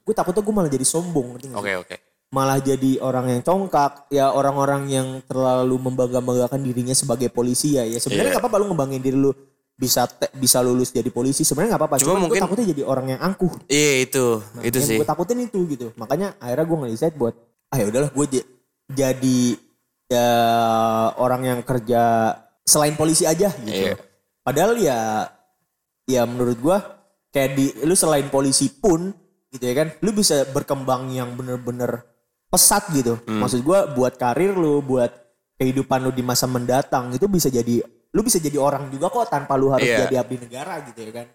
Gue takutnya gue malah jadi sombong. oke oke malah jadi orang yang congkak ya orang-orang yang terlalu membangga-banggakan dirinya sebagai polisi ya ya sebenarnya nggak apa-apa lu ngembangin diri lu bisa te- bisa lulus jadi polisi sebenarnya nggak apa-apa. Cuma cuma mungkin mungkin- takutnya jadi orang yang angkuh. Iya itu itu yang sih. gue takutin itu gitu. Makanya akhirnya gue nge-decide buat ah ya udahlah gue jadi ya orang yang kerja selain polisi aja gitu. Iya. padahal ya ya menurut gue kayak di lu selain polisi pun gitu ya kan lu bisa berkembang yang bener-bener pesat gitu. Hmm. maksud gue buat karir lu buat kehidupan lu di masa mendatang itu bisa jadi lu bisa jadi orang juga kok tanpa lu harus Iya. jadi abdi negara gitu ya kan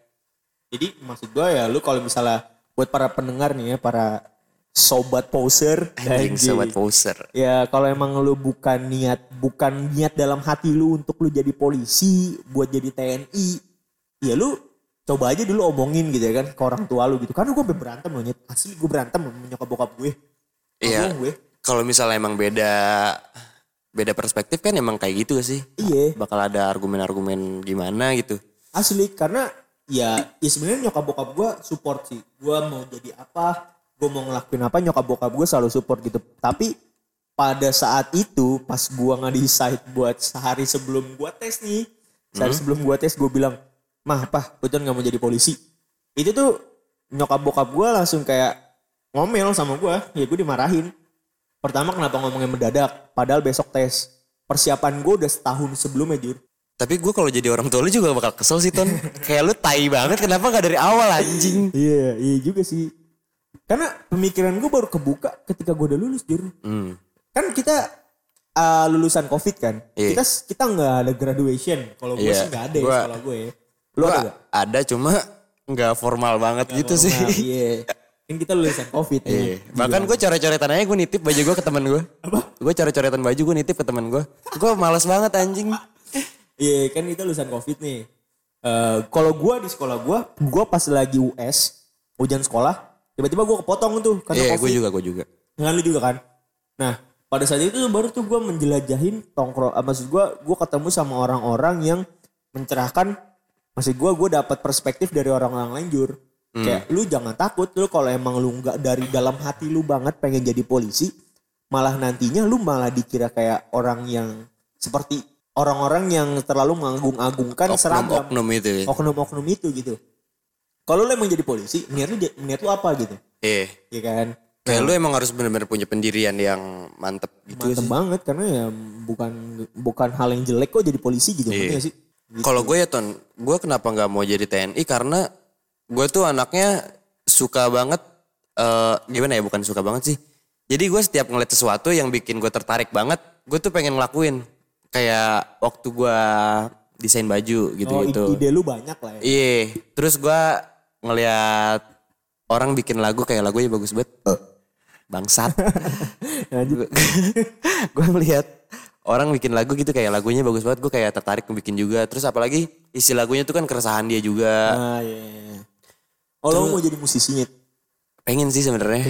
jadi maksud gue ya lu kalau misalnya buat para pendengar nih ya para sobat poser anjing sobat poser Ya kalau emang lu bukan niat bukan niat dalam hati lu untuk lu jadi polisi, buat jadi TNI, ya lu coba aja dulu omongin gitu ya kan ke orang tua lu gitu. Karena gue berantem loh nyet. Asli gue berantem sama nyokap bokap gue. Iya. Gue. kalau misalnya emang beda beda perspektif kan emang kayak gitu sih Iya. bakal ada argumen-argumen gimana gitu Asli karena ya, ya sebenarnya nyokap bokap gue support sih. Gue mau jadi apa, gue mau ngelakuin apa nyokap bokap gue selalu support gitu. Tapi pada saat itu pas gue nggak decide buat sehari sebelum gue tes nih, sehari sebelum gue tes gue bilang, mah apa, Uton nggak mau jadi polisi. Itu tuh nyokap bokap gue langsung kayak ngomel sama gue, ya gue dimarahin. Pertama kenapa ngomongnya mendadak, padahal besok tes. Persiapan gue udah setahun sebelumnya jur. tapi gue kalau jadi orang tua lu juga bakal kesel sih ton kayak lu tai banget kenapa gak dari awal anjing Iya, iya juga sih. Karena pemikiran gue baru kebuka ketika gue udah lulus, Jur. hmm. Kan kita uh, lulusan COVID kan. Iya. Kita kita nggak ada graduation. Kalau gue Iya. sih nggak ada ya Gua- sekolah gue ya. Lu Gua ada nggak? ada cuma nggak formal banget gitu sih Nah, iya. Kan kita lulusan COVID Iya. nih. Bahkan gue coret-coretan aja gue nitip baju gue ke teman gue. Apa? Gue coret-coretan baju gue nitip ke teman gue. Gue malas banget anjing. Iya, kan kita lulusan COVID nih. Eh, kalau gue di sekolah gue, gue pas lagi US, ujian sekolah, tiba-tiba gue kepotong tuh karena Iya, gue COVID. juga, gue juga. Nggak lu juga kan? Nah, pada saat itu baru tuh gue menjelajahin tongkrong, ah, maksud gue, gue ketemu sama orang-orang yang mencerahkan, maksud gue, gue dapat perspektif dari orang-orang lain jur. Kayak lu jangan takut, lu kalau emang lu nggak dari dalam hati lu banget pengen jadi polisi, malah nantinya lu malah dikira kayak orang yang seperti orang-orang yang terlalu mengagung-agungkan seragam Oknum-oknum itu ya. oknum-oknum itu gitu. Kalau lu emang jadi polisi, niat lu, niat lu apa gitu? Iya. Iya kan? Kayak lu emang harus benar-benar punya pendirian yang mantep gitu Mantep sih. banget karena ya bukan bukan hal yang jelek kok jadi polisi gitu Iya. sih? Gitu. Kalau gue ya Ton, gue kenapa nggak mau jadi TNI karena gue tuh anaknya suka banget, eh gimana ya bukan suka banget sih. Jadi gue setiap ngeliat sesuatu yang bikin gue tertarik banget, gue tuh pengen ngelakuin kayak waktu gue desain baju gitu Oh, gitu. ide lu banyak lah ya. Iya, terus gue ngeliat orang bikin lagu kayak lagunya bagus banget. Bangsat. Lanjut. gue melihat orang bikin lagu gitu kayak lagunya bagus banget. Gue kayak tertarik bikin juga. Terus apalagi isi lagunya tuh kan keresahan dia juga. Ah, iya, iya. Oh, lo mau jadi musisinya? Pengen sih sebenarnya.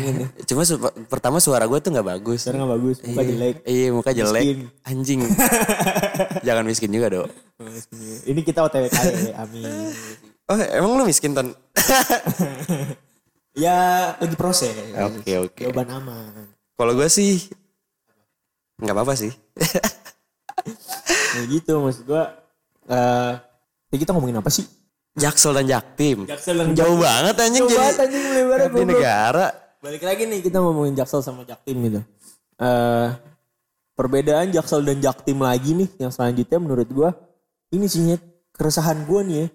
Cuma su- pertama suara gue tuh nggak bagus. Sekarang gak bagus, muka jelek. Iya muka jelek. Miskin. Anjing. Jangan miskin juga dong. Ini kita OTW kaya ya, amin. Oh emang lu miskin Ton? Ya lagi proses. Oke, oke. Jawaban aman. Kalau gue sih nggak apa-apa sih. Nah gitu maksud gua. Eh, tadi kita ngomongin apa sih? Jaksel dan Jaktim. Jaksel dan Jauh banget anjing Jauh jadi banget anjing di negara. Balik lagi nih kita ngomongin Jaksel sama Jaktim gitu. Eh perbedaan Jaksel dan Jaktim lagi nih yang selanjutnya menurut gua ini sih keresahan gua nih ya.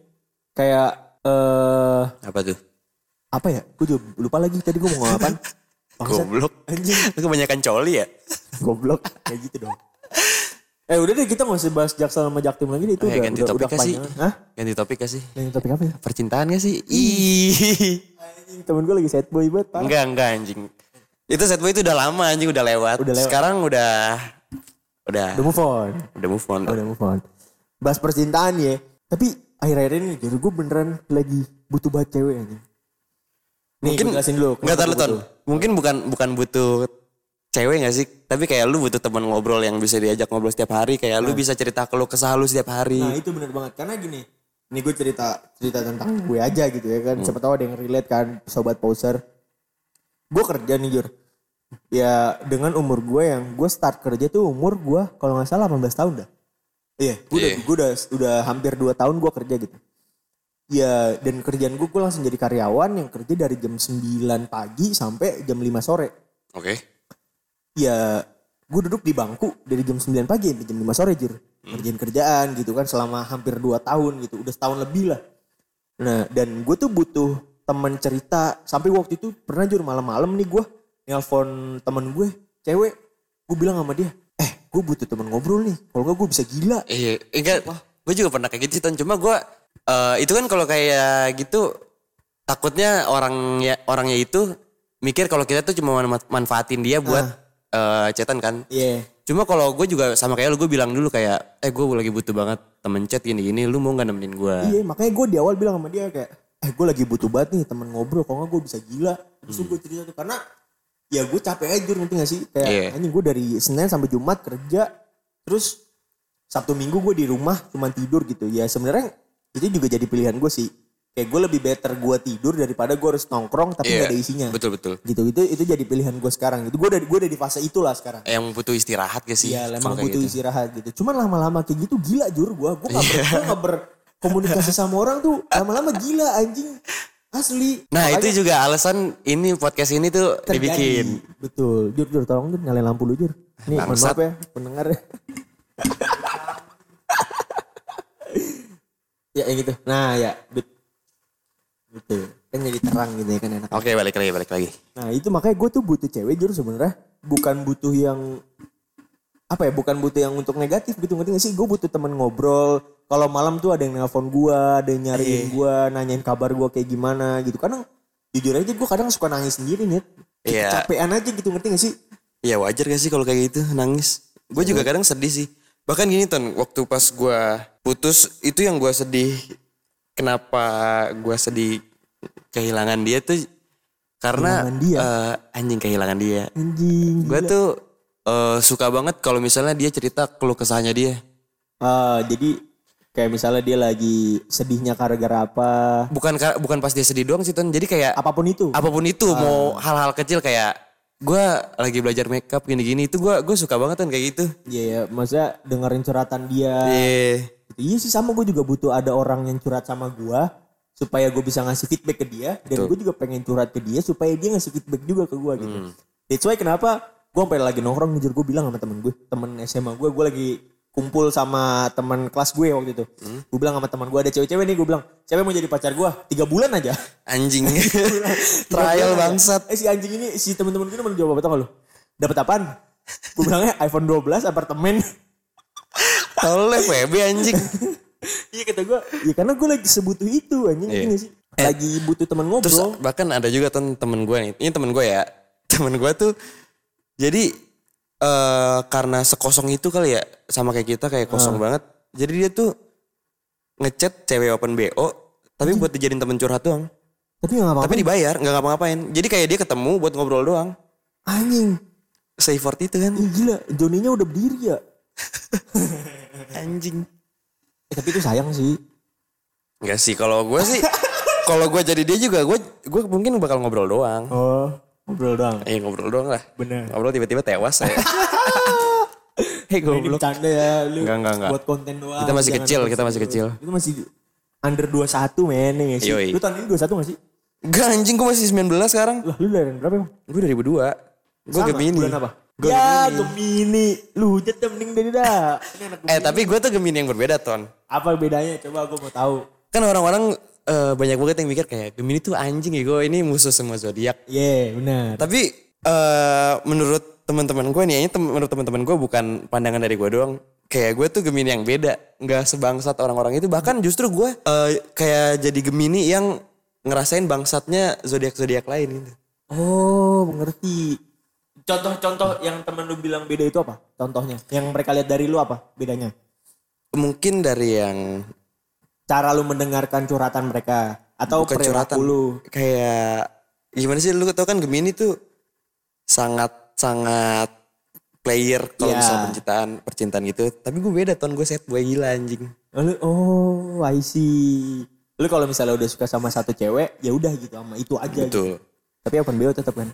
Kayak eh Apa tuh? apa ya? Gue juga lupa lagi tadi gua mau ngomong. Bangsat. Goblok. Anjing. Lu kebanyakan coli ya? Goblok kayak gitu dong. Eh udah deh kita gak usah bahas Jaksel sama Jaktim lagi nih itu Eh, udah ganti udah, topik udah sih? Hah? Ganti topik gak sih? Yang topik apa ya? Percintaan gak sih? Ih. Anjing, temen gue lagi sad boy banget. parah. Enggak, enggak anjing. Itu set boy itu udah lama anjing, udah lewat. Udah lewat. Sekarang udah udah Udah move on. udah move on. Udah move on. Bahas percintaan ya. Tapi akhir-akhir ini jujur gue beneran lagi butuh banget cewek anjing. Nih, Mungkin gue jelasin dulu. Enggak butuh. Mungkin bukan bukan butuh cewek gak sih? Tapi kayak lu butuh teman ngobrol yang bisa diajak ngobrol setiap hari. Kayak lu bisa cerita ke lu kesah lu setiap hari. Nah itu bener banget. Karena gini. Ini gue cerita cerita tentang gue aja gitu ya kan. Siapa tahu ada yang relate kan. Sobat poser. Gue kerja nih Jur. Ya dengan umur gue yang gue start kerja tuh umur gue kalau nggak salah 18 tahun dah. Iya, gue udah, Iya. gue udah, udah hampir 2 tahun gue kerja gitu. Ya dan kerjaan gue gue langsung jadi karyawan yang kerja dari jam 9 pagi sampai jam 5 sore. Oke. Ya gue duduk di bangku dari jam 9 pagi sampai jam 5 sore jir. Kerjaan kerjaan gitu kan selama hampir 2 tahun gitu. Udah setahun lebih lah. Nah dan gue tuh butuh teman cerita. Sampai waktu itu pernah jur malam-malam nih gue nelpon temen gue cewek. Gue bilang sama dia, eh gue butuh temen ngobrol nih. Kalau nggak gue bisa gila. Iya, enggak. Gue juga pernah kayak gitu. Cuma gue eh, itu kan kalau kayak gitu takutnya orang ya orangnya itu mikir kalau kita tuh cuma man- manfaatin dia buat eh, chatan kan. Iya. Cuma kalau gue juga sama kayak lu gue bilang dulu kayak eh gue lagi butuh banget temen chat gini-gini lu mau gak nemenin gue? Iya makanya gue di awal bilang sama dia kayak eh gue lagi butuh banget nih temen ngobrol kalau nggak gue bisa gila. Terus gue cerita tuh karena ya gue capek aja ngerti gak sih? Kayak Iya. anjing gue dari Senin sampai Jumat kerja terus Sabtu Minggu gue di rumah cuma tidur gitu. Ya sebenarnya itu juga jadi pilihan gue sih. Kayak gue lebih better gue tidur daripada gue harus nongkrong tapi Iya, gak ada isinya. Betul betul. Gitu itu itu jadi pilihan gue sekarang. Gitu gue udah gue udah di fase itulah sekarang. Yang butuh istirahat gak sih? Iya, emang butuh gitu. istirahat gitu. Cuman lama-lama kayak gitu gila jur gue. Gue gak, ber, Iya. gua gak berkomunikasi sama orang tuh lama-lama gila anjing. Asli. Nah Makanya itu juga alasan ini podcast ini tuh terjadi. dibikin. Betul. Jur, jur tolong jur nyalain lampu lu jur. Nih mohon maaf ya pendengar ya. ya yang gitu. Nah ya. Gitu. Kan jadi terang gitu ya kan enak. Oke balik lagi balik lagi. Nah itu makanya gue tuh butuh cewek jujur sebenarnya bukan butuh yang apa ya bukan butuh yang untuk negatif gitu ngerti gak sih gue butuh temen ngobrol kalau malam tuh ada yang nelpon gue ada yang nyariin gue nanyain kabar gue kayak gimana gitu kadang jujur aja gue kadang suka nangis sendiri nih Iya. capean aja gitu ngerti gak sih Iya wajar gak sih kalau kayak gitu nangis? Gue juga kadang sedih sih. Bahkan gini ton, waktu pas gue putus itu yang gue sedih. Kenapa gue sedih kehilangan dia tuh karena Kehilangan dia? eh, anjing kehilangan dia. anjing Gue tuh eh, suka banget kalau misalnya dia cerita keluh kesahnya dia. Ah, jadi kayak misalnya dia lagi sedihnya gara-gara apa Bukan ka- bukan pas dia sedih doang sih ton. Jadi kayak apa pun itu apa pun itu mau hal-hal kecil kayak gue lagi belajar makeup gini-gini itu gue gue suka banget kan kayak gitu. Iya ya maksudnya dengerin curhatan dia Iya. Gitu. Iya sih sama gue juga butuh ada orang yang curhat sama gue supaya gue bisa ngasih feedback ke dia dan gue juga pengen curhat ke dia supaya dia ngasih feedback juga ke gue gitu. That's why kenapa gue sampai lagi nongkrong jujur gue bilang sama temen gue, temen SMA gue, gue lagi kumpul sama teman kelas gue waktu itu. Gue bilang sama teman gue ada cewek-cewek nih, gue bilang cewek mau jadi pacar gue tiga bulan aja. Anjing. Trial bangsat. Eh si anjing ini si temen-temen gue mau jawab apa tau lu? Dapat apaan? Gue bilangnya iPhone 12 apartemen. Oleh FWB anjing. Iya kata gue, ya karena gue lagi sebutuh itu anjing Iya. sih. Lagi butuh teman Terus ngobrol. bahkan ada juga temen, temen gue nih. Ini temen gue ya. Temen gue tuh jadi eh karena sekosong itu kali ya sama kayak kita kayak kosong banget. Jadi dia tuh ngechat cewek open BO tapi buat dijadiin temen curhat doang. Tapi gak apa-apa. Tapi dibayar, nggak ngapa-ngapain. Jadi kayak dia ketemu buat ngobrol doang. Anjing. Se-effort itu kan. Ih, gila, Joninya udah berdiri ya. Anjing. Eh, tapi itu sayang sih. Enggak sih, kalau gue sih, kalau gue jadi dia juga, gue gue mungkin bakal ngobrol doang. Oh, ngobrol doang. Eh ngobrol doang lah. Bener. Ngobrol tiba-tiba tewas saya. Hei Ini goblok. bercanda ya lu. Enggak, enggak, enggak. Buat konten doang. Kita masih kecil, kita masih kecil. Itu masih under 21 men ya sih. Yoi. Lu tahun ini 21 gak sih? Enggak anjing gue masih 19 sekarang. Lah lu dari berapa emang? Gue 2002. Gue Gemini. Bulan apa? Gue ya Gemini. Gemini. Lu hujat dah mending dari dah. Eh tapi gue tuh Gemini yang berbeda Ton. Apa bedanya? Coba gue mau tahu. Kan orang-orang eh, banyak banget yang mikir kayak Gemini tuh anjing ya gue ini musuh semua zodiak. Iya benar. Tapi eh menurut teman-teman gue nih, ini tem- menurut teman-teman gue bukan pandangan dari gue doang. Kayak gue tuh Gemini yang beda, nggak sebangsat orang-orang itu. Bahkan justru gue eh, kayak jadi Gemini yang ngerasain bangsatnya zodiak-zodiak lain gitu. Oh mengerti. Contoh-contoh yang temen lu bilang beda itu apa? Contohnya. Yang mereka lihat dari lu apa bedanya? Mungkin dari yang Cara lu mendengarkan curhatan mereka. Atau bukan curhatan, lu. kayak gimana sih lu tau kan Gemini tuh sangat sangat player kalau Iya. misalnya percintaan percintaan gitu. Tapi gue beda ton gue set boy gila anjing. Oh, lu- oh, I see. Lu kalau misalnya udah suka sama satu cewek, ya udah gitu sama itu aja. Gitu. Betul. Tapi open BO tetap kan?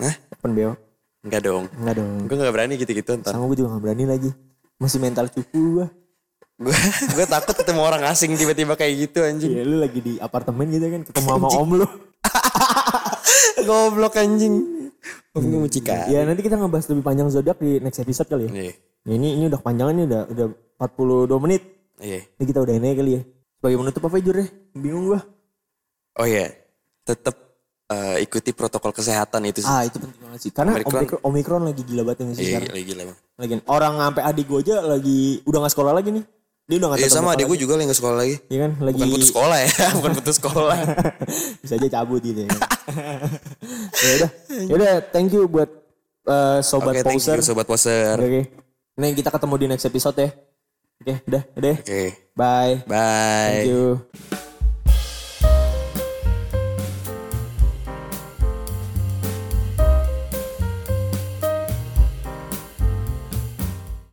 Hah? Open BO. Enggak dong. Enggak dong. Gue gak berani gitu-gitu ntar. Sama gue juga gak berani lagi. Masih mental cupu gue. Gue gue takut ketemu orang asing tiba-tiba kayak gitu anjing. Iya lu lagi di apartemen gitu kan ketemu sama om lu. Goblok anjing. Om gue mau cika. ya nanti kita ngebahas lebih panjang zodiak di next episode kali ya. Iya. Ya, ini ini udah panjang ini udah udah 42 menit. Iya. Ini kita udah ini kali ya. Sebagai penutup apa Jur ya? Bingung gua. Oh iya. Tetap eh, ikuti protokol kesehatan itu sih. Ah itu penting banget sih. Karena Omikron. Omikron, lagi gila banget ya sih Iya, sekarang. lagi gila bang. Lagi orang sampai adik gue aja lagi udah gak sekolah lagi nih. Dia udah gak Iya sama adik gue juga lagi nggak sekolah lagi. Iya kan lagi Bukan putus sekolah ya, bukan putus sekolah. bisa aja cabut gitu ya. kan. ya udah. Ya udah thank you buat eh, sobat Oke, thank poser. you sobat poser. Oke. Nih kita ketemu di next episode ya. Oke, udah, udah. Oke, Bye. bye. Thank you.